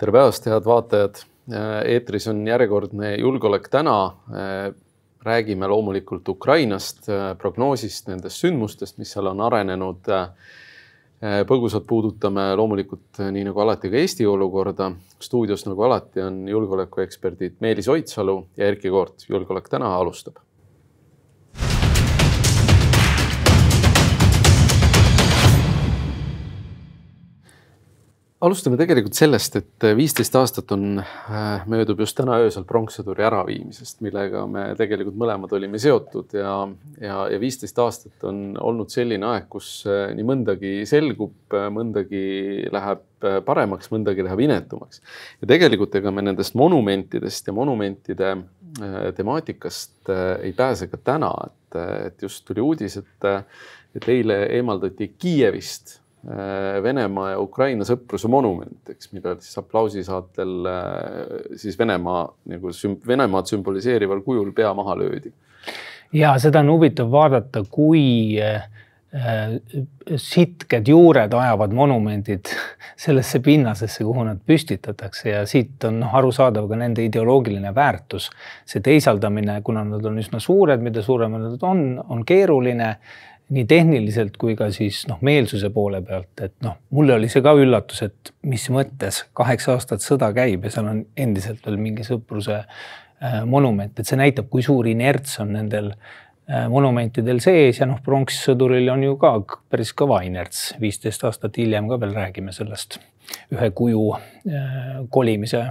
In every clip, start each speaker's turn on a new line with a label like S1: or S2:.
S1: tere päevast, head vaatajad. eetris on järjekordne Julgeolek täna. räägime loomulikult Ukrainast, prognoosist, nendest sündmustest, mis seal on arenenud. põgusalt puudutame loomulikult nii nagu alati ka Eesti olukorda. stuudios nagu alati on julgeolekueksperdid Meelis Oidsalu ja Erkki Koort. julgeolek täna alustab alustame tegelikult sellest, et viisteist aastat on, äh, möödub just täna öösel pronkssõduri äraviimisest, millega me tegelikult mõlemad olime seotud ja, ja, ja viisteist aastat on olnud selline aeg, kus äh, nii mõndagi selgub, äh, mõndagi läheb paremaks, mõndagi läheb inetumaks. ja tegelikult ega me nendest monumentidest ja monumentide temaatikast ei pääse ka täna, et, et just tuli uudis, et, et eile eemaldati Kiievist Venemaa ja Ukraina sõpruse monument, eks, millel siis aplausisaatel äh, siis Venemaa nagu süm-, Venemaad sümboliseerival kujul pea maha löödi.
S2: ja seda on huvitav vaadata, kui äh, sitked juured ajavad monumendid sellesse pinnasesse, kuhu nad püstitatakse ja siit on noh, arusaadav ka nende ideoloogiline väärtus. see teisaldamine, kuna nad on üsna suured, mida suuremad nad on, on keeruline nii tehniliselt kui ka siis noh, meelsuse poole pealt, et noh, mulle oli see ka üllatus, et mis mõttes kaheksa aastat sõda käib ja seal on endiselt veel mingi sõpruse äh, monument, et see näitab, kui suur inerts on nendel äh, monumentidel sees ja noh, pronkssõduril on ju ka päris kõva inerts, viisteist aastat hiljem ka veel räägime sellest ühe kuju äh, kolimise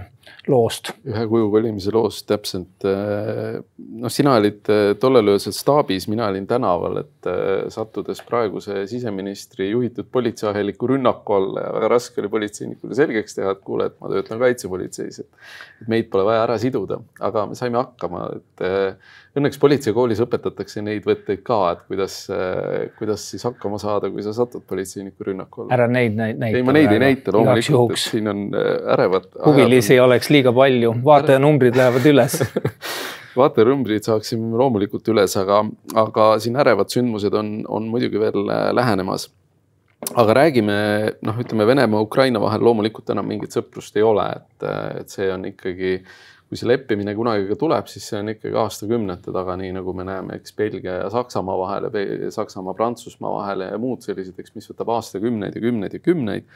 S2: loost.
S1: ühe kuju kolimise loost täpselt. Äh, noh, sina olid äh, tollel öösel staabis, mina olin tänaval, et sattudes praeguse siseministri juhitud politseiaheliku rünnaku alla ja väga raske oli politseinikule selgeks teha, et kuule, et ma töötan kaitsepolitseis, et meid pole vaja ära siduda, aga me saime hakkama, et õnneks politseikoolis õpetatakse neid võtteid ka, et kuidas, kuidas siis hakkama saada, kui sa satud politseiniku rünnaku alla.
S2: ära neid näita.
S1: ei, ma neid ei näita loomulikult, et siin on ärevad.
S2: huvilisi ei oleks liiga palju, vaatajanumbrid lähevad üles.
S1: Vaatajanumbrid saaksime loomulikult üles, aga, aga siin ärevad sündmused on, on muidugi veel äh, lähenemas. Aga räägime, noh, ütleme Venemaa-Ukraina vahel loomulikult enam mingit sõprust ei ole, et, et see on ikkagi kui see leppimine kunagi ka tuleb, siis see on ikkagi aastakümnete taga, nii nagu me näeme, eks Belgia ja Saksamaa vahel ja Saksamaa, Prantsusmaa vahel ja muud sellised, eks, mis võtab aastakümneid ja kümneid ja kümneid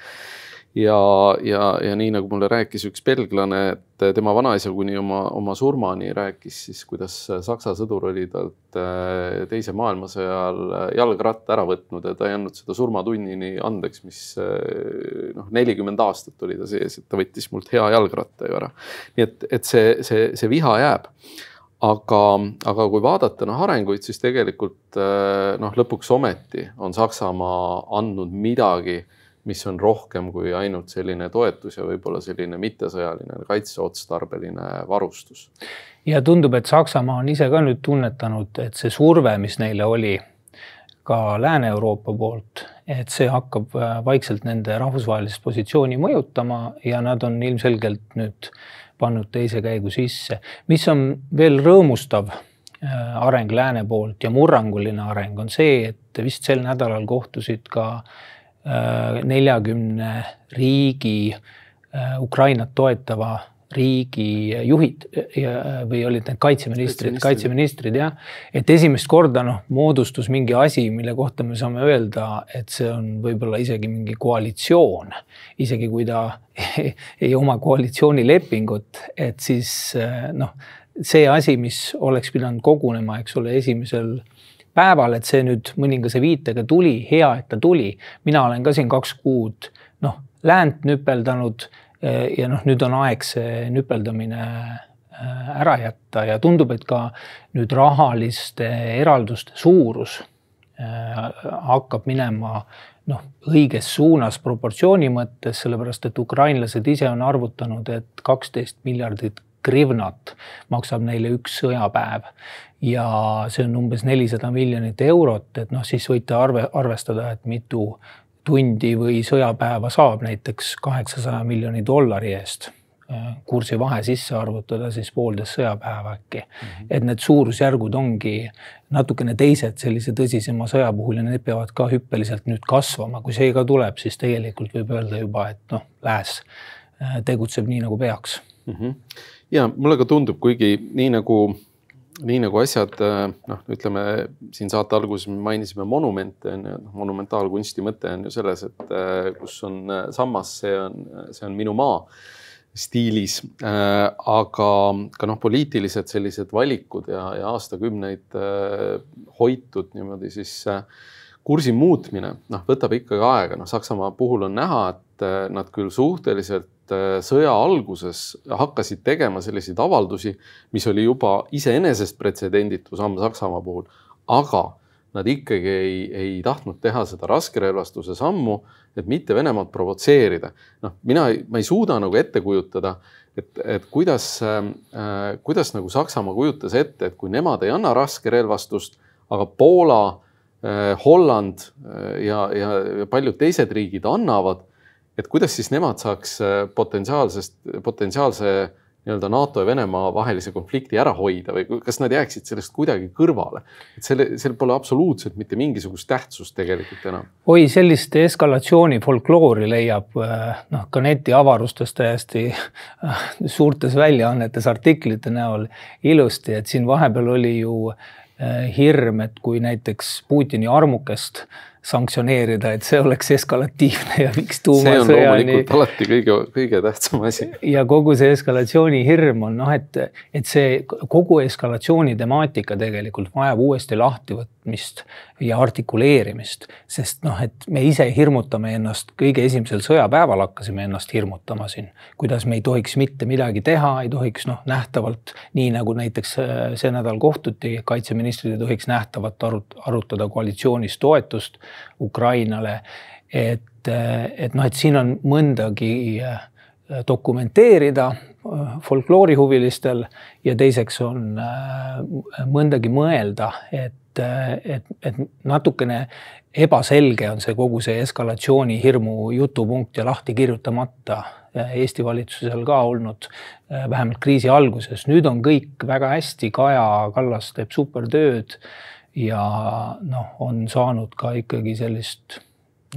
S1: ja, ja, ja nii nagu mulle rääkis üks belglane, et tema vanaisa kuni oma, oma surmani rääkis siis, kuidas Saksa sõdur oli talt äh, teise maailmasõja ajal jalgratta ära võtnud ja ta ei andnud seda surmatunnini andeks, mis noh, nelikümmend aastat oli ta sees, et ta võttis mult hea jalgratta ju ära. nii et, et see, see, see viha jääb aga, aga kui vaadata noh arenguid, siis tegelikult noh, lõpuks ometi on Saksamaa andnud midagi mis on rohkem kui ainult selline toetus ja võib-olla selline mittesõjaline kaitseotstarbeline varustus.
S2: ja tundub, et Saksamaa on ise ka nüüd tunnetanud, et see surve, mis neile oli ka Lääne-Euroopa poolt, et see hakkab äh, vaikselt nende rahvusvahelist positsiooni mõjutama ja nad on ilmselgelt nüüd pannud teise käigu sisse. mis on veel rõõmustav äh, areng lääne poolt ja murranguline areng on see, et vist sel nädalal kohtusid ka äh, neljakümne riigi äh, Ukrainat toetava riigi juhid või olid need kaitseministrid, kaitseministrid jah, et esimest korda noh, moodustus mingi asi, mille kohta me saame öelda, et see on võib-olla isegi mingi koalitsioon, isegi kui ta ei oma koalitsioonilepingut, et siis äh, noh, see asi, mis oleks pidanud kogunema, eks ole, esimesel päeval, et see nüüd mõningase viitega tuli, hea, et ta tuli. mina olen ka siin kaks kuud noh, läänt nüpeldanud eh, ja noh, nüüd on aeg see nüpeldamine eh, ära jätta ja tundub, et ka nüüd rahaliste eralduste suurus eh, hakkab minema noh, õiges suunas proportsiooni mõttes, sellepärast et ukrainlased ise on arvutanud, et kaksteist miljardit grivnat maksab neile üks sõjapäev ja see on umbes nelisada miljonit eurot, et noh, siis võite arve, arvestada, et mitu tundi või sõjapäeva saab näiteks kaheksasaja miljoni dollari eest kursi vahe sisse arvutada, siis poolteist sõjapäeva äkki mm. -hmm. et need suurusjärgud ongi natukene teised sellise tõsisema sõja puhul ja need peavad ka hüppeliselt nüüd kasvama, kui see ka tuleb, siis tegelikult võib öelda juba, et noh, lääs tegutseb nii, nagu peaks
S1: mm. -hmm. ja mulle ka tundub, kuigi nii nagu, nii nagu asjad noh, ütleme siin saate alguses me mainisime monumente on ju, noh monumentaalkunsti mõte on ju selles, et kus on sammas, see on, see on minu maa stiilis äh,. aga ka noh, poliitilised sellised valikud ja, ja aastakümneid äh, hoitud niimoodi siis äh, kursi muutmine, noh, võtab ikkagi aega, noh, Saksamaa puhul on näha, et äh, nad küll suhteliselt äh, sõja alguses hakkasid tegema selliseid avaldusi, mis oli juba iseenesest pretsedenditu samm Saksamaa puhul, aga nad ikkagi ei, ei tahtnud teha seda raskerelvastuse sammu, et mitte Venemaad provotseerida. noh, mina, ma ei suuda nagu ette kujutada, et, et kuidas äh,, kuidas nagu Saksamaa kujutas ette, et kui nemad ei anna raskerelvastust, aga Poola äh,, Holland äh, ja, ja, ja paljud teised riigid annavad, et kuidas siis nemad saaks äh, potentsiaalsest, potentsiaalse nii-öelda NATO ja Venemaa vahelise konflikti ära hoida või kas nad jääksid sellest kuidagi kõrvale? et selle, seal pole absoluutselt mitte mingisugust tähtsust tegelikult enam.
S2: oi, sellist eskalatsiooni folkloori leiab äh, noh, ka netiavarustes täiesti äh, suurtes väljaannetes artiklite näol ilusti, et siin vahepeal oli ju äh, hirm, et kui näiteks Putini armukest sanktsioneerida, et see oleks eskalatiivne ja viiks tuumasõjani.
S1: see on loomulikult alati kõige, kõige tähtsam asi.
S2: ja kogu see eskalatsiooni hirm on noh, et, et see kogu eskalatsiooni temaatika tegelikult vajab uuesti lahtivõtmist ja artikuleerimist, sest noh, et me ise hirmutame ennast, kõige esimesel sõjapäeval hakkasime ennast hirmutama siin, kuidas me ei tohiks mitte midagi teha, ei tohiks noh, nähtavalt nii nagu näiteks äh, see nädal kohtuti, kaitseministrid ei tohiks nähtavalt arut-, arutada koalitsioonis toetust Ukrainale. et, et noh, et siin on mõndagi äh, dokumenteerida äh, folkloorihuvilistel ja teiseks on äh, mõndagi mõelda, et, et, et natukene ebaselge on see kogu see eskalatsiooni hirmu jutupunkt ja lahti kirjutamata Eesti valitsusel ka olnud vähemalt kriisi alguses. nüüd on kõik väga hästi, Kaja Kallas teeb supertööd ja noh, on saanud ka ikkagi sellist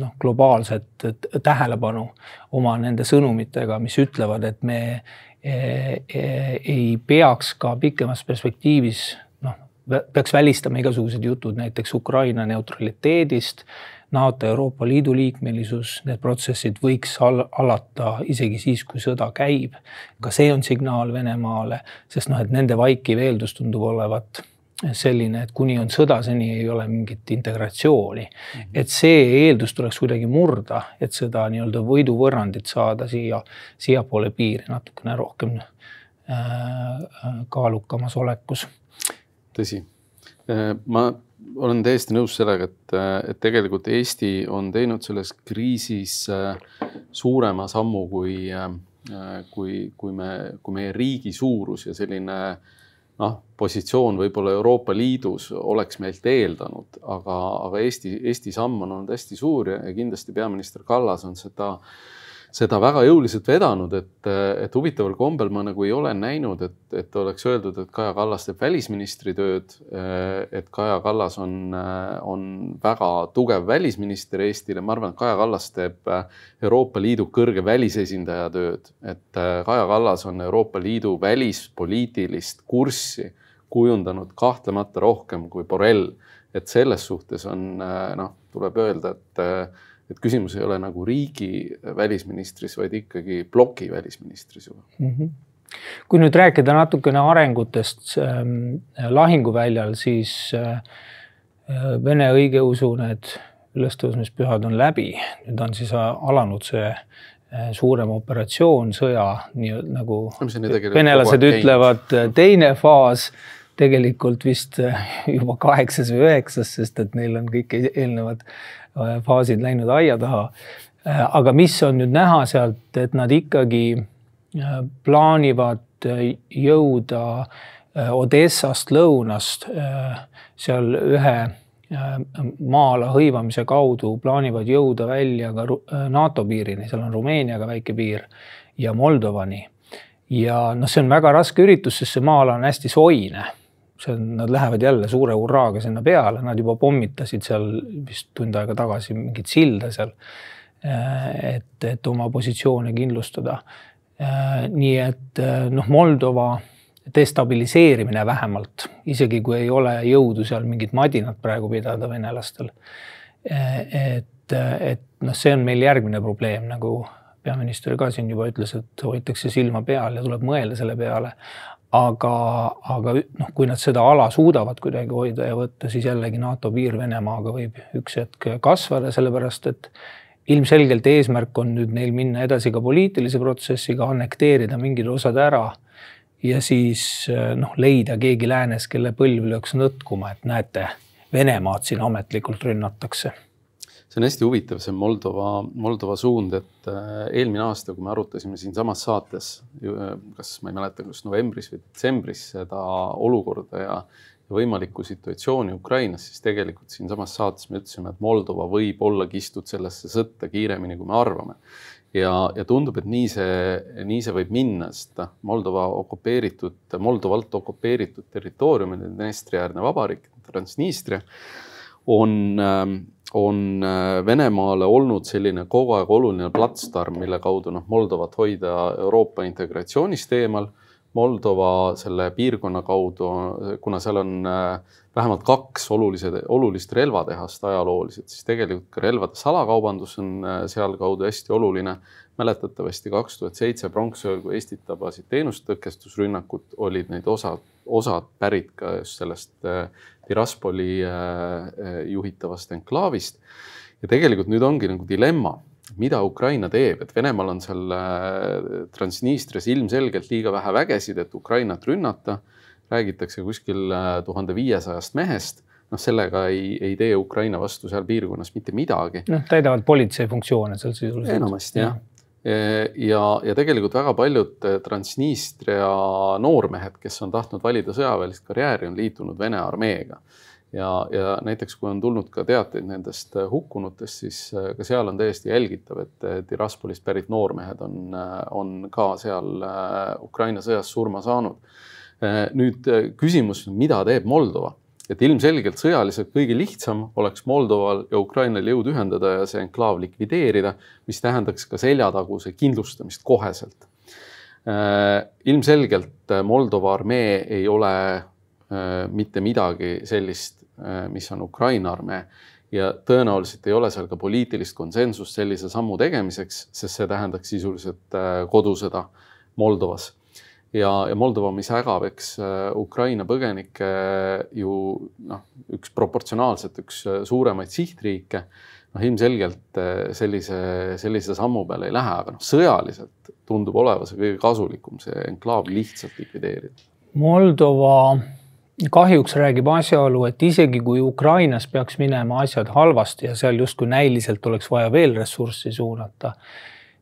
S2: noh, globaalset tähelepanu oma nende sõnumitega, mis ütlevad, et me e, e, ei peaks ka pikemas perspektiivis noh, peaks välistama igasugused jutud näiteks Ukraina neutraliteedist, NATO, Euroopa Liidu liikmelisus, need protsessid võiks al alata isegi siis, kui sõda käib. ka see on signaal Venemaale, sest noh, et nende vaikiv eeldus tundub olevat selline, et kuni on sõda, seni ei ole mingit integratsiooni mm. -hmm. et see eeldus tuleks kuidagi murda, et seda nii-öelda võiduvõrrandit saada siia, siiapoole piiri natukene rohkem äh, kaalukamas olekus.
S1: tõsi, äh, ma olen täiesti nõus sellega, et, et tegelikult Eesti on teinud selles kriisis äh, suurema sammu kui, äh, kui, kui me, kui meie riigi suurus ja selline äh, noh, positsioon võib-olla Euroopa Liidus oleks meilt eeldanud, aga, aga Eesti, Eesti samm on olnud hästi suur ja, ja kindlasti peaminister Kallas on seda äh, seda väga jõuliselt vedanud, et, et huvitaval kombel ma nagu ei ole näinud, et, et oleks öeldud, et Kaja Kallas teeb välisministri tööd. et Kaja Kallas on, on väga tugev välisminister Eestile, ma arvan, et Kaja Kallas teeb Euroopa Liidu kõrge välisesindaja tööd, et Kaja Kallas on Euroopa Liidu välispoliitilist kurssi kujundanud kahtlemata rohkem kui Borrell. et selles suhtes on noh, tuleb öelda, et et küsimus ei ole nagu riigi välisministris, vaid ikkagi ploki välisministris juba. Mm.
S2: -hmm kui nüüd rääkida natukene arengutest äh, lahinguväljal, siis äh, Vene õigeusu need ülestõusmispühad on läbi, nüüd on siis alanud see äh, suurem operatsioon, sõja nii nagu venelased ütlevad, teine faas tegelikult vist äh, juba kaheksas või üheksas, sest et neil on kõik eelnevad Äh, faasid läinud aia taha. Äh, aga mis on nüüd näha sealt, et nad ikkagi plaanivad jõuda Odessast lõunast seal ühe maa-ala hõivamise kaudu plaanivad jõuda välja ka NATO piirini, seal on Rumeeniaga väike piir ja Moldovani. ja noh, see on väga raske üritus, sest see maa-ala on hästi soine see on, nad lähevad jälle suure hurraaga sinna peale, nad juba pommitasid seal vist tund aega tagasi mingit silda seal. et, et oma positsioone kindlustada. nii et noh, Moldova destabiliseerimine vähemalt, isegi kui ei ole jõudu seal mingit madinat praegu pidada venelastel. et, et noh, see on meil järgmine probleem, nagu peaminister ka siin juba ütles, et hoitakse silma peal ja tuleb mõelda selle peale. Aga, aga noh, kui nad seda ala suudavad kuidagi hoida ja võtta, siis jällegi NATO piir Venemaaga võib üks hetk kasvada, sellepärast et ilmselgelt eesmärk on nüüd neil minna edasi ka poliitilise protsessiga, annekteerida mingid osad ära ja siis noh, leida keegi läänes, kelle põlv lööks nõtkuma, et näete, Venemaad siin ametlikult rünnatakse
S1: see on hästi huvitav, see Moldova, Moldova suund, et äh, eelmine aasta, kui me arutasime siinsamas saates, kas ma ei mäleta, kas novembris või detsembris seda olukorda ja, ja võimalikku situatsiooni Ukrainas, siis tegelikult siinsamas saates me ütlesime, et Moldova võib olla kistud sellesse sõtta kiiremini, kui me arvame. ja, ja tundub, et nii see, nii see võib minna, sest noh, Moldova okupeeritud, Moldovalt okupeeritud territooriumil, Dnestri-äärne vabariik, Transnistria on ähm, on äh, Venemaale olnud selline kogu aeg oluline platsdarm, mille kaudu noh, Moldovat hoida Euroopa integratsioonist eemal. Moldova selle piirkonna kaudu, kuna seal on äh, vähemalt kaks olulise, olulist relvatehast ajalooliselt, siis tegelikult ka relvade salakaubandus on äh, sealkaudu hästi oluline. mäletatavasti kaks tuhat seitse pronksiööl, kui Eestit tabasid teenustõkestusrünnakud, olid neid osad, osad pärit ka just sellest Tiraspoli äh, äh, juhitavast enklaavist. ja tegelikult nüüd ongi nagu dilemma, mida Ukraina teeb, et Venemaal on seal äh, Transnistrias ilmselgelt liiga vähe vägesid, et Ukrainat rünnata. räägitakse kuskil tuhande viiesajast mehest noh, sellega ei, ei tee Ukraina vastu seal piirkonnas mitte midagi.
S2: noh, täidavad politsei funktsioone seal sisuliselt.
S1: enamasti jah ja, ja tegelikult väga paljud eh, Transnistria noormehed, kes on tahtnud valida sõjaväelist karjääri, on liitunud Vene armeega. ja, ja näiteks kui on tulnud ka teateid nendest eh, hukkunutest, siis eh, ka seal on täiesti jälgitav, et Tiraspolist pärit noormehed on, on ka seal Ukraina sõjas surma saanud. nüüd küsimus, mida teeb Moldova et ilmselgelt sõjaliselt kõige lihtsam oleks Moldoval ja Ukrainal jõud ühendada ja see enklaav likvideerida, mis tähendaks ka seljataguse kindlustamist koheselt. Äh, ilmselgelt Moldova armee ei ole äh, mitte midagi sellist, äh, mis on Ukraina armee ja tõenäoliselt ei ole seal ka poliitilist konsensust sellise sammu tegemiseks, sest see tähendaks sisuliselt kodusõda Moldovas ja, ja Moldova, mis ägab, eks äh, Ukraina põgenikke ju noh, üks proportsionaalselt üks äh, suuremaid sihtriike. noh, ilmselgelt äh, sellise, sellise sammu peale ei lähe, aga noh, sõjaliselt tundub oleva see kõige kasulikum, see enklaav lihtsalt likvideerida.
S2: Moldova kahjuks räägib asjaolu, et isegi kui Ukrainas peaks minema asjad halvasti ja seal justkui näiliselt oleks vaja veel ressurssi suunata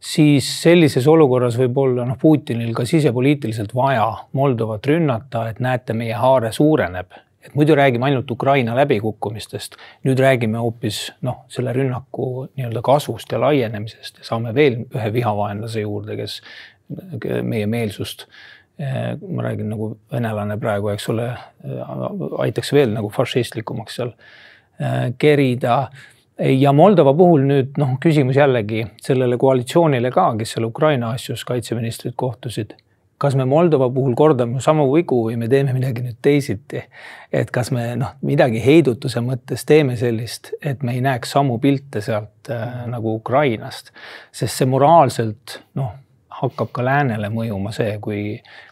S2: siis sellises olukorras võib olla noh, Putinil ka sisepoliitiliselt vaja Moldovat rünnata, et näete, meie haare suureneb. et muidu räägime ainult Ukraina läbikukkumistest, nüüd räägime hoopis noh, selle rünnaku nii-öelda kasvust ja laienemisest. Ja saame veel ühe vihavaenlase juurde, kes meie meelsust ma räägin nagu venelane praegu, eks ole, aitaks veel nagu fašistlikumaks seal kerida ja Moldova puhul nüüd noh, küsimus jällegi sellele koalitsioonile ka, kes seal Ukraina asjus kaitseministrid kohtusid. kas me Moldova puhul kordame samu vigu või me teeme midagi nüüd teisiti? et kas me noh, midagi heidutuse mõttes teeme sellist, et me ei näeks samu pilte sealt äh, nagu Ukrainast, sest see moraalselt noh hakkab ka läänele mõjuma see, kui,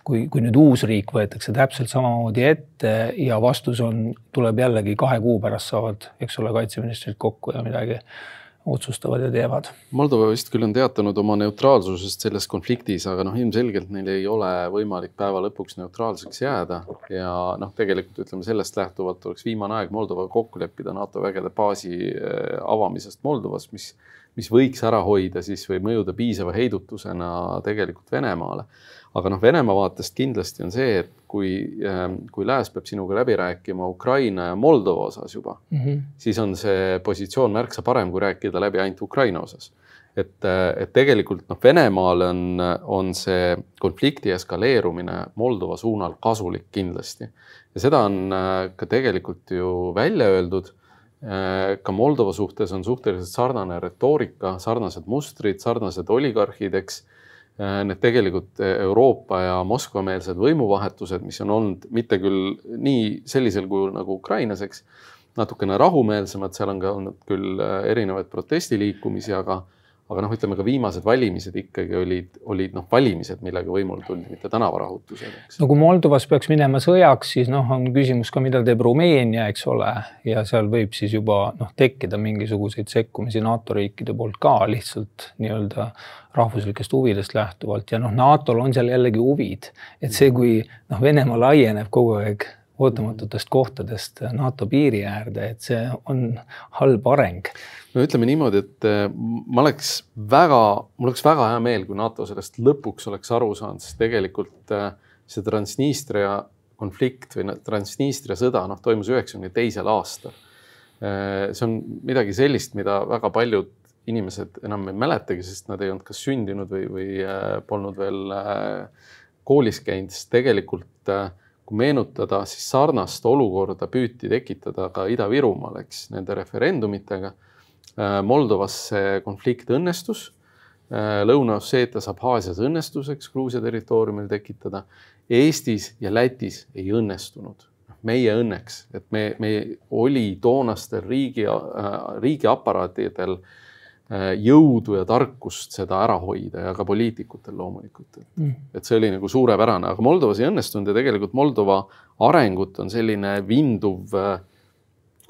S2: kui, kui nüüd uus riik võetakse täpselt samamoodi ette ja vastus on, tuleb jällegi kahe kuu pärast saavad, eks ole, kaitseministrid kokku ja midagi otsustavad ja teevad.
S1: Moldova vist küll on teatanud oma neutraalsusest selles konfliktis, aga noh, ilmselgelt neil ei ole võimalik päeva lõpuks neutraalseks jääda ja noh, tegelikult ütleme sellest lähtuvalt oleks viimane aeg Moldovaga kokku leppida NATO vägede baasi äh, avamisest Moldovas, mis mis võiks ära hoida siis või mõjuda piisava heidutusena tegelikult Venemaale. aga noh, Venemaa vaatest kindlasti on see, et kui, ähm, kui Lääs peab sinuga läbi rääkima Ukraina ja Moldova osas juba mm, -hmm. siis on see positsioon märksa parem, kui rääkida läbi ainult Ukraina osas et, et tegelikult noh, Venemaale on, on see konflikti eskaleerumine Moldova suunal kasulik kindlasti. ja seda on äh, ka tegelikult ju välja öeldud Äh, ka Moldova suhtes on suhteliselt sarnane retoorika, sarnased mustrid, sarnased oligarhid, eks. need tegelikult Euroopa ja Moskva-meelsed võimuvahetused, mis on olnud mitte küll nii sellisel kujul nagu Ukrainas, eks, natukene rahumeelsemad, seal on ka olnud küll erinevaid protestiliikumisi, aga aga noh, ütleme ka viimased valimised ikkagi olid, olid noh, valimised, millega võimule tuldi, mitte tänavarahutused.
S2: no kui Moldovas peaks minema sõjaks, siis noh, on küsimus ka, mida teeb Rumeenia, eks ole, ja seal võib siis juba noh, tekkida mingisuguseid sekkumisi NATO riikide poolt ka lihtsalt nii-öelda rahvuslikest huvidest lähtuvalt ja noh, NATO-l on seal jällegi huvid, et see, kui noh, Venemaa laieneb kogu aeg ootamatutest kohtadest NATO piiri äärde, et see on halb areng
S1: no ütleme niimoodi, et äh, ma oleks väga, mul oleks väga hea meel, kui NATO sellest lõpuks oleks aru saanud, sest tegelikult äh, see Transnistria konflikt või Transnistria sõda, noh, toimus üheksakümne teisel aastal. Äh, see on midagi sellist, mida väga paljud inimesed enam ei mäletagi, sest nad ei olnud kas sündinud või, või polnud veel koolis käinud, sest tegelikult kui meenutada, siis sarnast olukorda püüti tekitada ka Ida-Virumaal, eks, nende referendumitega Äh, Moldovas see konflikt õnnestus. Äh, Lõuna-Osseetias, Abhaasias õnnestus, eks Gruusia territooriumil tekitada. Eestis ja Lätis ei õnnestunud. meie õnneks, et me, me oli toonastel riigi riigiaparaatidel äh, jõudu ja tarkust seda ära hoida ja ka poliitikutel loomulikult, et mm., et see oli nagu suurepärane, aga Moldovas ei õnnestunud ja tegelikult Moldova arengut on selline vinduv äh,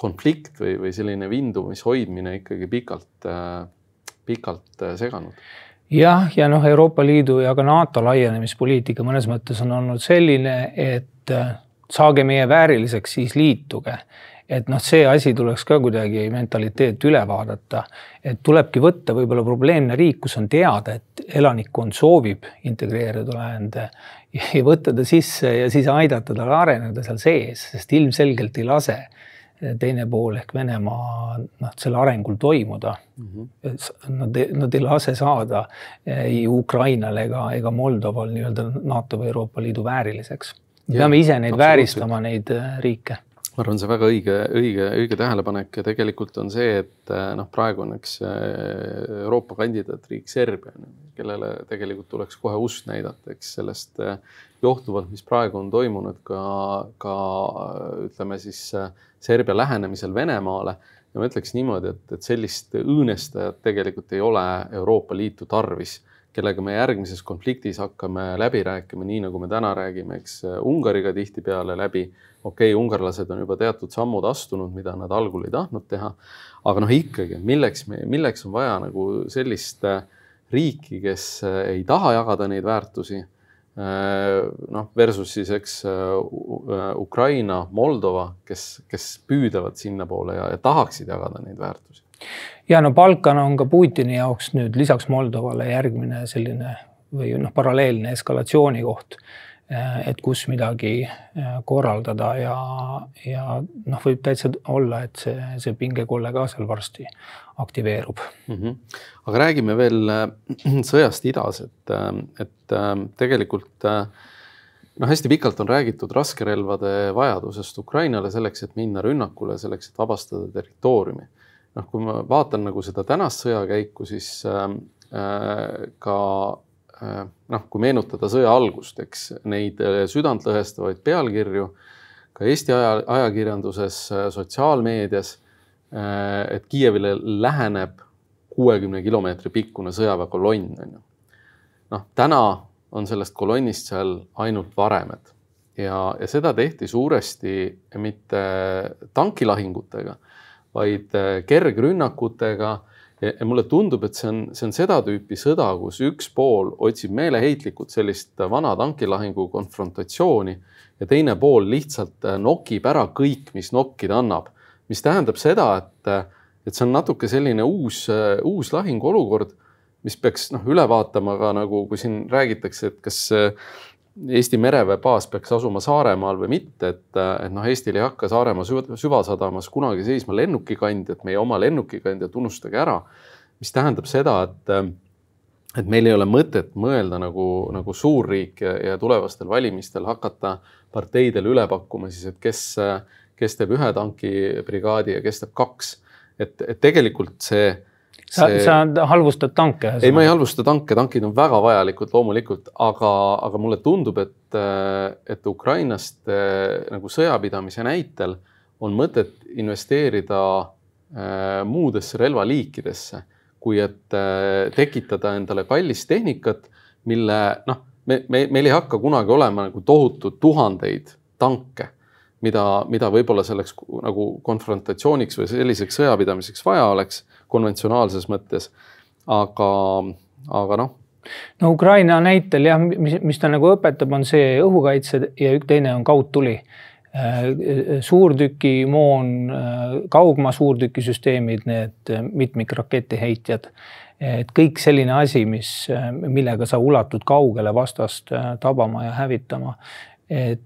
S1: konflikt või, või selline vindumishoidmine ikkagi pikalt, pikalt seganud
S2: jah, ja noh, Euroopa Liidu ja ka NATO laienemispoliitika mõnes mõttes on olnud selline, et saage meie vääriliseks, siis liituge. Et noh, see asi tuleks ka kuidagi mentaliteet üle vaadata, et tulebki võtta võib-olla probleemne riik, kus on teada, et elanikkond soovib integreeruda läände ja võtta ta sisse ja siis aidata tal areneda seal sees, sest ilmselgelt ei lase teine pool ehk Venemaa noh, selle arengul toimuda mm. -hmm. Nad, nad ei lase saada ei Ukrainal ega, ega Moldoval nii-öelda NATO või Euroopa Liidu vääriliseks. me peame ise neid vääristama, neid äh, riike
S1: ma arvan, see väga õige, õige, õige tähelepanek ja tegelikult on see, et äh, noh, praegu on üks äh, Euroopa kandidaatriik Serbia, kellele tegelikult tuleks kohe ust näidata, eks sellest johtuvalt, mis praegu on toimunud ka, ka ütleme siis Serbia lähenemisel Venemaale. ja ma ütleks niimoodi, et, et sellist õõnestajat tegelikult ei ole Euroopa Liitu tarvis, kellega me järgmises konfliktis hakkame läbi rääkima, nii nagu me täna räägime, eks Ungariga tihtipeale läbi. okei okay,, ungarlased on juba teatud sammud astunud, mida nad algul ei tahtnud teha. aga noh, ikkagi, milleks me, milleks on vaja nagu sellist riiki, kes ei taha jagada neid väärtusi Äh, noh, versus siis eks äh, Ukraina, Moldova, kes, kes püüdlevad sinnapoole ja, ja tahaksid jagada neid väärtusi.
S2: Ja no Balkan on ka Putini jaoks nüüd lisaks Moldovale järgmine selline või noh, paralleelne eskalatsiooni koht Eh, et kus midagi eh, korraldada ja, ja noh, võib täitsa olla, et see, see pingekolle ka seal varsti aktiveerub mm.
S1: -hmm. aga räägime veel eh, sõjast idas, et, et tegelikult noh, hästi pikalt on räägitud raskerelvade vajadusest Ukrainale selleks, et minna rünnakule, selleks, et vabastada territooriumi. Noh, kui ma vaatan nagu seda tänast sõjakäiku, siis äh, ka Äh, noh, kui meenutada sõja algust, eks neid äh, südantlõhestavaid pealkirju ka Eesti aja, ajakirjanduses, äh, sotsiaalmeedias, et Kiievile läheneb kuuekümne kilomeetri pikkune sõjaväekolonn, on ju. noh, täna on sellest kolonnist seal ainult varemed ja, ja seda tehti suuresti mitte tankilahingutega, vaid kergrünnakutega ja mulle tundub, et see on, see on seda tüüpi sõda, kus üks pool otsib meeleheitlikult sellist vana tankilahingu konfrontatsiooni ja teine pool lihtsalt äh, nokib ära kõik, mis nokkida annab. mis tähendab seda, et, äh, et see on natuke selline uus, äh, uus lahinguolukord, mis peaks noh, üle vaatama ka nagu, kui siin räägitakse, et kas Eesti mereväebaas peaks asuma Saaremaal või mitte, et, et noh, Eestil ei hakka Saaremaa süvasadamas kunagi seisma lennukikandjat, meie oma lennukikandjat unustage ära. mis tähendab seda, et, et meil ei ole mõtet mõelda nagu, nagu suurriik ja, ja tulevastel valimistel hakata parteidele üle pakkuma siis, et kes, kes teeb ühe tankibrigaadi ja kes teeb kaks. et, et tegelikult see
S2: sa see..., sa halvustad tanke?
S1: ei, ma ei halvusta tanke, tankid on väga vajalikud loomulikult, aga, aga mulle tundub, et, et Ukrainast nagu sõjapidamise näitel on mõtet investeerida äh, muudesse relvaliikidesse, kui et äh, tekitada endale kallist tehnikat, mille noh, me, me, meil ei hakka kunagi olema nagu tohutu tuhandeid tanke mida, mida võib-olla selleks nagu konfrontatsiooniks või selliseks sõjapidamiseks vaja oleks konventsionaalses mõttes. aga, aga noh.
S2: no Ukraina näitel jah, mis, mis ta nagu õpetab, on see õhukaitse ja üks teine on kaudtuli äh, suurtükimoon, äh, kaugmaa suurtükisüsteemid, need mitmikraketiheitjad. et kõik selline asi, mis, millega sa ulatud kaugele vastast äh, tabama ja hävitama. et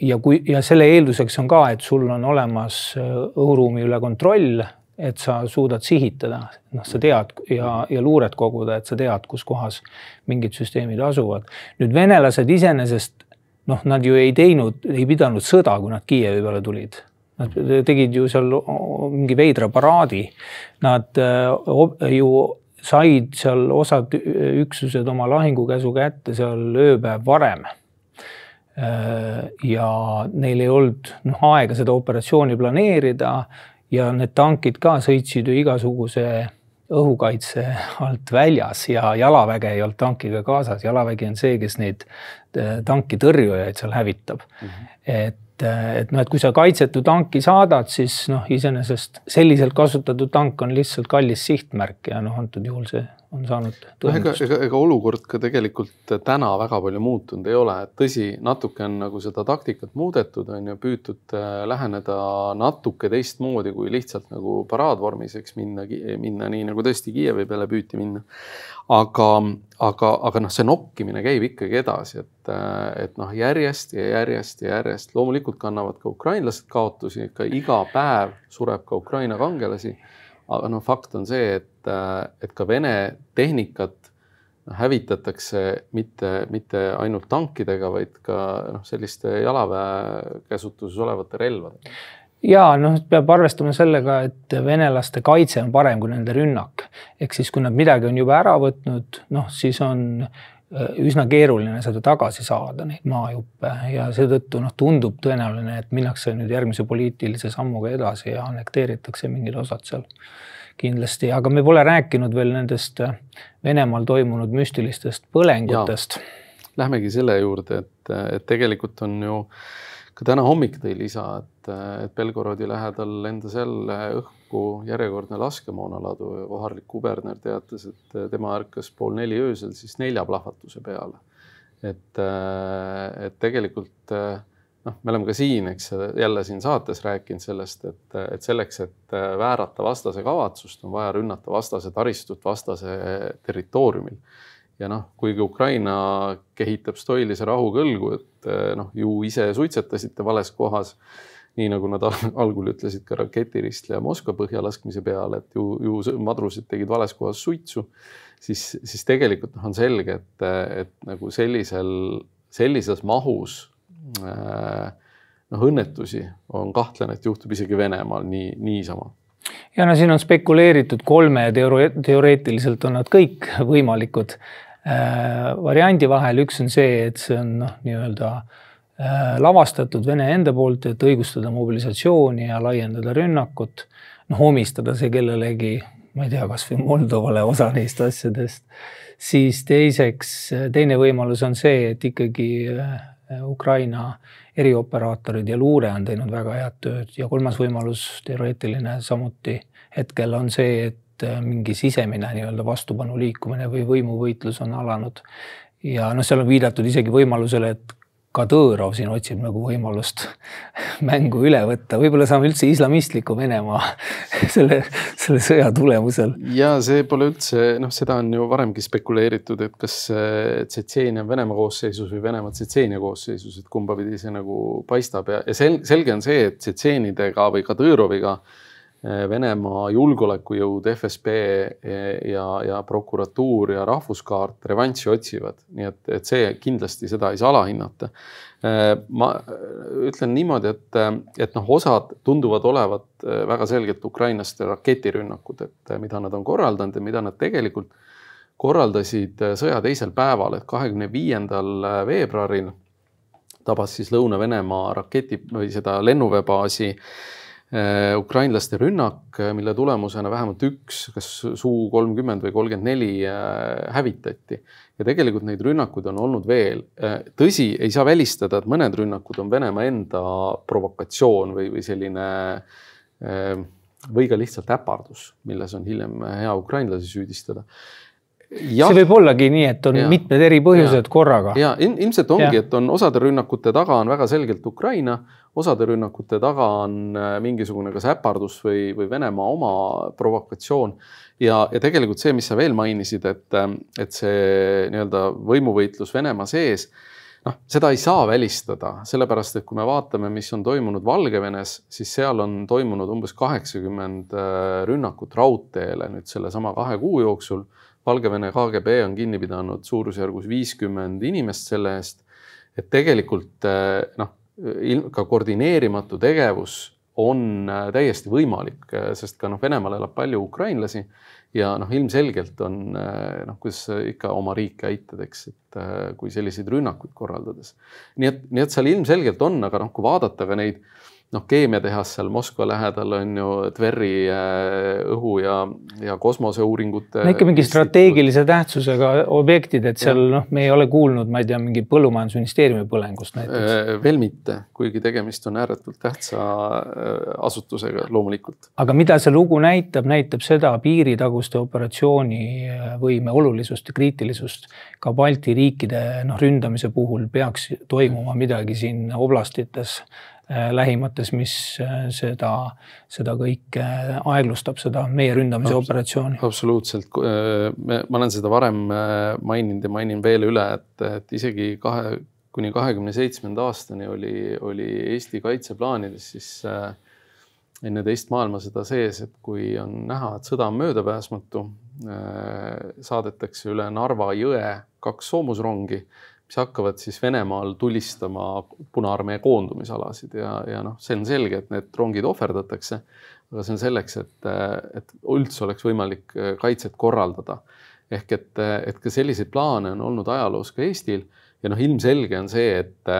S2: ja kui ja selle eelduseks on ka, et sul on olemas õhuruumi üle kontroll et sa suudad sihitada, noh, sa tead ja, ja luuret koguda, et sa tead, kus kohas mingid süsteemid asuvad. nüüd venelased iseenesest noh, nad ju ei teinud, ei pidanud sõda, kui nad Kiievi peale tulid. Nad tegid ju seal mingi veidra paraadi. Nad äh, ju said seal osad üksused oma lahingukäsu kätte seal ööpäev varem äh, ja neil ei olnud noh aega seda operatsiooni planeerida ja need tankid ka sõitsid ju igasuguse õhukaitse alt väljas ja jalaväge ei olnud tankiga kaasas, jalavägi on see, kes neid äh, tankitõrjujaid seal hävitab mm. -hmm. et, äh, et noh, et kui sa kaitsetu tanki saadad, siis noh, iseenesest selliselt kasutatud tank on lihtsalt kallis sihtmärk ja noh, antud juhul see on saanud
S1: tõendust. ega, ega, ega olukord ka tegelikult täna väga palju muutunud ei ole, et tõsi, natuke on nagu seda taktikat muudetud, on ju, püütud äh, läheneda natuke teistmoodi kui lihtsalt nagu paraadvormis, eks minna, minna nii nagu tõesti Kiievi peale püüti minna. aga, aga, aga noh, see nokkimine käib ikkagi edasi, et, äh, et noh, järjest ja järjest ja järjest loomulikult kannavad ka ukrainlased kaotusi, ikka iga päev sureb ka Ukraina kangelasi aga noh, fakt on see, et, äh, et ka Vene tehnikat hävitatakse mitte, mitte ainult tankidega, vaid ka noh, selliste jalaväe käsutuses olevate relvadega.
S2: ja noh, peab arvestama sellega, et venelaste kaitse on parem kui nende rünnak. ehk siis, kui nad midagi on juba ära võtnud, noh, siis on üsna keeruline seda tagasi saada, neid maajuppe. Ja seetõttu noh, tundub tõenäoline, et minnakse nüüd järgmise poliitilise sammuga edasi ja annekteeritakse mingid osad seal kindlasti, aga me pole rääkinud veel nendest äh, Venemaal toimunud müstilistest põlengutest.
S1: Lähmegi selle juurde, et, et tegelikult on ju ka täna hommik tõi lisa, et, et Belgorodi lähedal lendas jälle õhku järjekordne laskemoonaladu ja kohalik kuberner teatas, et tema ärkas pool neli öösel siis nelja plahvatuse peale. et, et tegelikult noh, me oleme ka siin, eks jälle siin saates rääkinud sellest, et, et selleks, et väärata vastase kavatsust, on vaja rünnata vastase taristut vastase territooriumil. Ja noh, kuigi Ukraina kehitab stoilise rahu kõlgu, et noh, ju ise suitsetasite vales kohas, nii nagu nad algul ütlesid ka raketiristleja Moskva põhja laskmise peale, et ju, ju madrused tegid vales kohas suitsu, siis, siis tegelikult noh, on selge, et, et nagu sellisel, sellises mahus Äh, noh, õnnetusi on kahtlane, et juhtub isegi Venemaal nii, niisama.
S2: ja no siin on spekuleeritud kolme ja teore teoreetiliselt on nad kõik võimalikud variandi vahel. üks on see, et see on noh, nii-öelda äh, lavastatud Vene enda poolt, et õigustada mobilisatsiooni ja laiendada rünnakut. noh, omistada see kellelegi, ma ei tea, kasvõi Moldovale osa neist asjadest. siis teiseks, teine võimalus on see, et ikkagi äh, Äh, Ukraina erioperaatorid ja luure on teinud väga head tööd ja kolmas võimalus, teoreetiline samuti hetkel on see, et äh, mingi sisemine nii-öelda vastupanu liikumine või võimuvõitlus on alanud. ja noh, seal on viidatud isegi võimalusele, et Kadõrov siin otsib nagu võimalust mängu üle võtta, võib-olla saame üldse islamistliku Venemaa selle, selle sõja tulemusel.
S1: ja see pole üldse noh, seda on ju varemgi spekuleeritud, et kas Tšetšeenia on Venemaa koosseisus või Venemaa Tšetšeenia koosseisus, et kumba pidi see nagu paistab ja, ja sel-, selge on see, et tšetšeenidega või Kadõroviga Venemaa julgeolekujõud, FSB ja, ja prokuratuur ja rahvuskaart revanši otsivad, nii et, et see kindlasti seda ei saa alahinnata. ma ütlen niimoodi, et, et noh, osad tunduvad olevat väga selgelt ukrainlaste raketirünnakud, et mida nad on korraldanud ja mida nad tegelikult korraldasid sõja teisel päeval, et kahekümne viiendal veebruaril tabas siis Lõuna-Venemaa raketi või seda lennuväebaasi ukrainlaste rünnak, mille tulemusena vähemalt üks, kas Suu kolmkümmend või kolmkümmend neli äh, hävitati. ja tegelikult neid rünnakuid on olnud veel. Äh, tõsi, ei saa välistada, et mõned rünnakud on Venemaa enda provokatsioon või, või selline või ka lihtsalt äpardus, milles on hiljem hea ukrainlasi süüdistada
S2: Ja, see võib ollagi nii, et on ja, mitmed eri põhjused ja, korraga.
S1: ja ilmselt ongi, et on osade rünnakute taga on väga selgelt Ukraina, osade rünnakute taga on äh, mingisugune kas äpardus või, või Venemaa oma provokatsioon. ja, ja tegelikult see, mis sa veel mainisid, et, äh, et see nii-öelda võimuvõitlus Venemaa sees noh, seda ei saa välistada, sellepärast et kui me vaatame, mis on toimunud Valgevenes, siis seal on toimunud umbes kaheksakümmend äh, rünnakut raudteele nüüd sellesama kahe kuu jooksul Valgevene KGB on kinni pidanud suurusjärgus viiskümmend inimest selle eest. et tegelikult noh, ka koordineerimatu tegevus on eh, täiesti võimalik, eh, sest ka noh, Venemaal elab palju ukrainlasi ja noh, ilmselgelt on noh, kuidas ikka oma riiki aitad, eks, et kui selliseid rünnakuid korraldades. nii et, nii et seal ilmselgelt on, aga noh, kui vaadata ka neid noh, keemiatehas seal Moskva lähedal on ju Tveri äh, õhu ja, ja kosmoseuuringute.
S2: no ikka mingi strateegilise tähtsusega objektid, et seal noh, me ei ole kuulnud, ma ei tea, mingi põllumajandusministeeriumi põlengust näiteks.
S1: Äh, veel mitte, kuigi tegemist on ääretult tähtsa äh, asutusega loomulikult.
S2: aga mida see lugu näitab, näitab seda piiritaguste operatsioonivõime olulisust ja kriitilisust. ka Balti riikide noh, ründamise puhul peaks toimuma midagi siin oblastites lähimates, mis äh, seda, seda kõike aeglustab, seda meie ründamise Abs operatsiooni.
S1: absoluutselt, äh, ma olen seda varem maininud ja mainin veel üle, et, et isegi kahe kuni kahekümne seitsmenda aastani oli, oli Eesti kaitseplaanides siis enne teist maailmasõda sees, et kui on näha, et sõda on möödapääsmatu, saadetakse üle Narva jõe kaks soomusrongi mis hakkavad siis Venemaal tulistama Punaarmee koondumisalasid ja, ja noh, see on selge, et need rongid ohverdatakse. aga see on selleks, et, et üldse oleks võimalik kaitset korraldada. ehk et, et ka selliseid plaane on olnud ajaloos ka Eestil ja noh, ilmselge on see, et,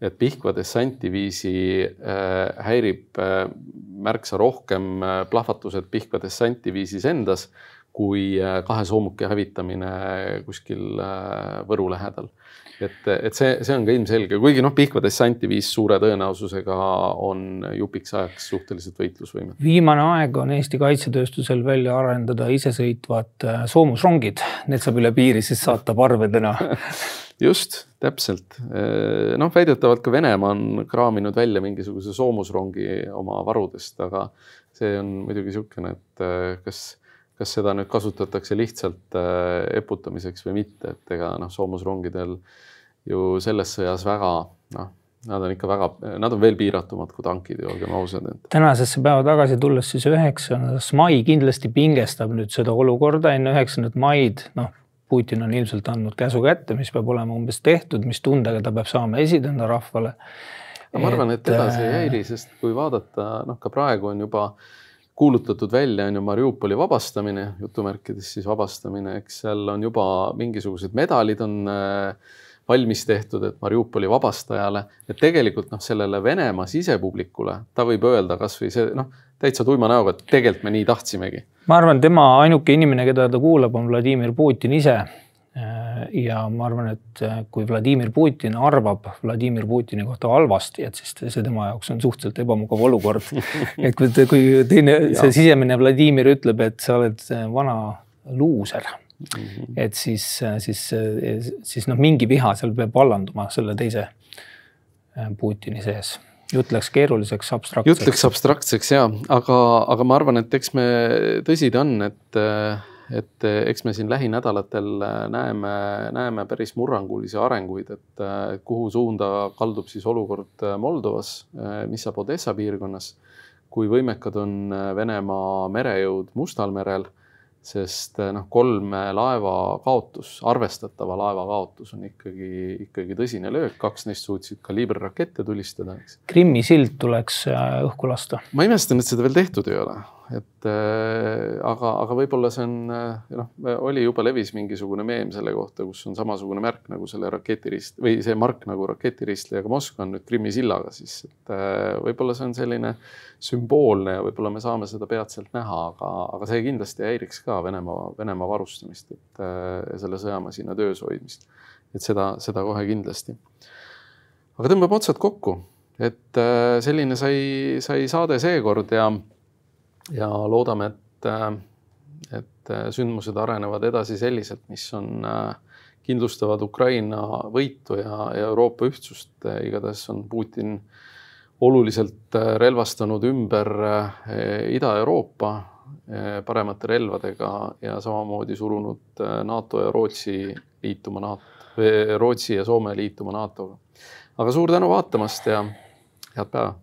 S1: et Pihkva dessantiviisi äh, häirib äh, märksa rohkem äh, plahvatused Pihkva dessantiviisis endas kui äh, kahe soomuki hävitamine kuskil äh, Võru lähedal et, et see, see on ka ilmselge, kuigi noh, Pihkva dessanti viis suure tõenäosusega on jupiks ajaks suhteliselt võitlusvõimetu.
S2: viimane aeg on Eesti kaitsetööstusel välja arendada isesõitvad äh, soomusrongid, need saab üle piiri siis saata parvedena
S1: just, täpselt. Äh, noh, väidetavalt ka Venemaa on kraaminud välja mingisuguse soomusrongi oma varudest, aga see on muidugi niisugune, et äh, kas kas seda nüüd kasutatakse lihtsalt äh, eputamiseks või mitte, et ega noh, soomusrongidel ju selles sõjas väga noh, nad on ikka väga, nad on veel piiratumad kui tankid ju, olgem ausad
S2: tänasesse päeva tagasi tulles siis üheksandas mai kindlasti pingestab nüüd seda olukorda enne üheksandat maid, noh, Putin on ilmselt andnud käsu kätte, mis peab olema umbes tehtud, mis tundega ta peab saama esineda rahvale.
S1: ma arvan, et edasi ei häiri, sest kui vaadata, noh, ka praegu on juba äh, kuulutatud välja, on ju Mariupoli vabastamine, jutumärkides siis vabastamine, eks seal on juba mingisugused medalid on äh, valmis tehtud, et Mariupoli vabastajale, et tegelikult noh, sellele Venemaa sisepublikule ta võib öelda kasvõi see noh, täitsa tuima näoga, et tegelikult me nii tahtsimegi.
S2: ma arvan, tema ainuke inimene, keda ta kuulab, on Vladimir Putin ise ja ma arvan, et äh, kui Vladimir Putin arvab Vladimir Putini kohta halvasti, et siis see tema jaoks on suhteliselt ebamugav olukord. et kui, kui teine, see sisemine Vladimir ütleb, et sa oled äh, vana luuser mm, -hmm. et siis, siis, siis noh, mingi viha seal peab vallanduma selle teise Putini sees jutt läks keeruliseks, abstraktseks.
S1: jutt läks abstraktseks ja, aga, aga ma arvan, et eks me, tõsi ta on, et et eh, eks me siin lähinädalatel eh, näeme, näeme päris murrangulisi arenguid, et eh, kuhu suunda kaldub siis olukord Moldovas, mis saab Odessa piirkonnas. kui võimekad on Venemaa merejõud Mustal merel sest noh, kolme laeva kaotus, arvestatava laeva kaotus on ikkagi, ikkagi tõsine löök, kaks neist suutsid kaliiberrakette tulistada, eks.
S2: Krimmi sild tuleks õhku lasta.
S1: ma imestan, et seda veel tehtud ei ole, et äh, aga, aga võib-olla see on äh, noh, oli juba levis mingisugune meem selle kohta, kus on samasugune märk nagu selle raketirist või see mark nagu raketiristlejaga Moskva on nüüd Krimmi sillaga siis, et äh, võib-olla see on selline sümboolne ja võib-olla me saame seda peatselt näha, aga, aga see kindlasti häiriks ka Venemaa, Venemaa varustamist, et selle sõjamasina töös hoidmist. et seda, seda kohe kindlasti. aga tõmbame otsad kokku, et selline sai, sai saade seekord ja, ja loodame, et, äh, et sündmused arenevad edasi selliselt, mis on kindlustavad Ukraina võitu ja, ja Euroopa ühtsust. igatahes on Putin äh, oluliselt äh, relvastanud ümber äh, Ida-Euroopa äh, paremate relvadega ja samamoodi surunud NATO ja Rootsi liituma NATO, Rootsi ja Soome liituma NATO-ga. aga suur tänu vaatamast ja head päeva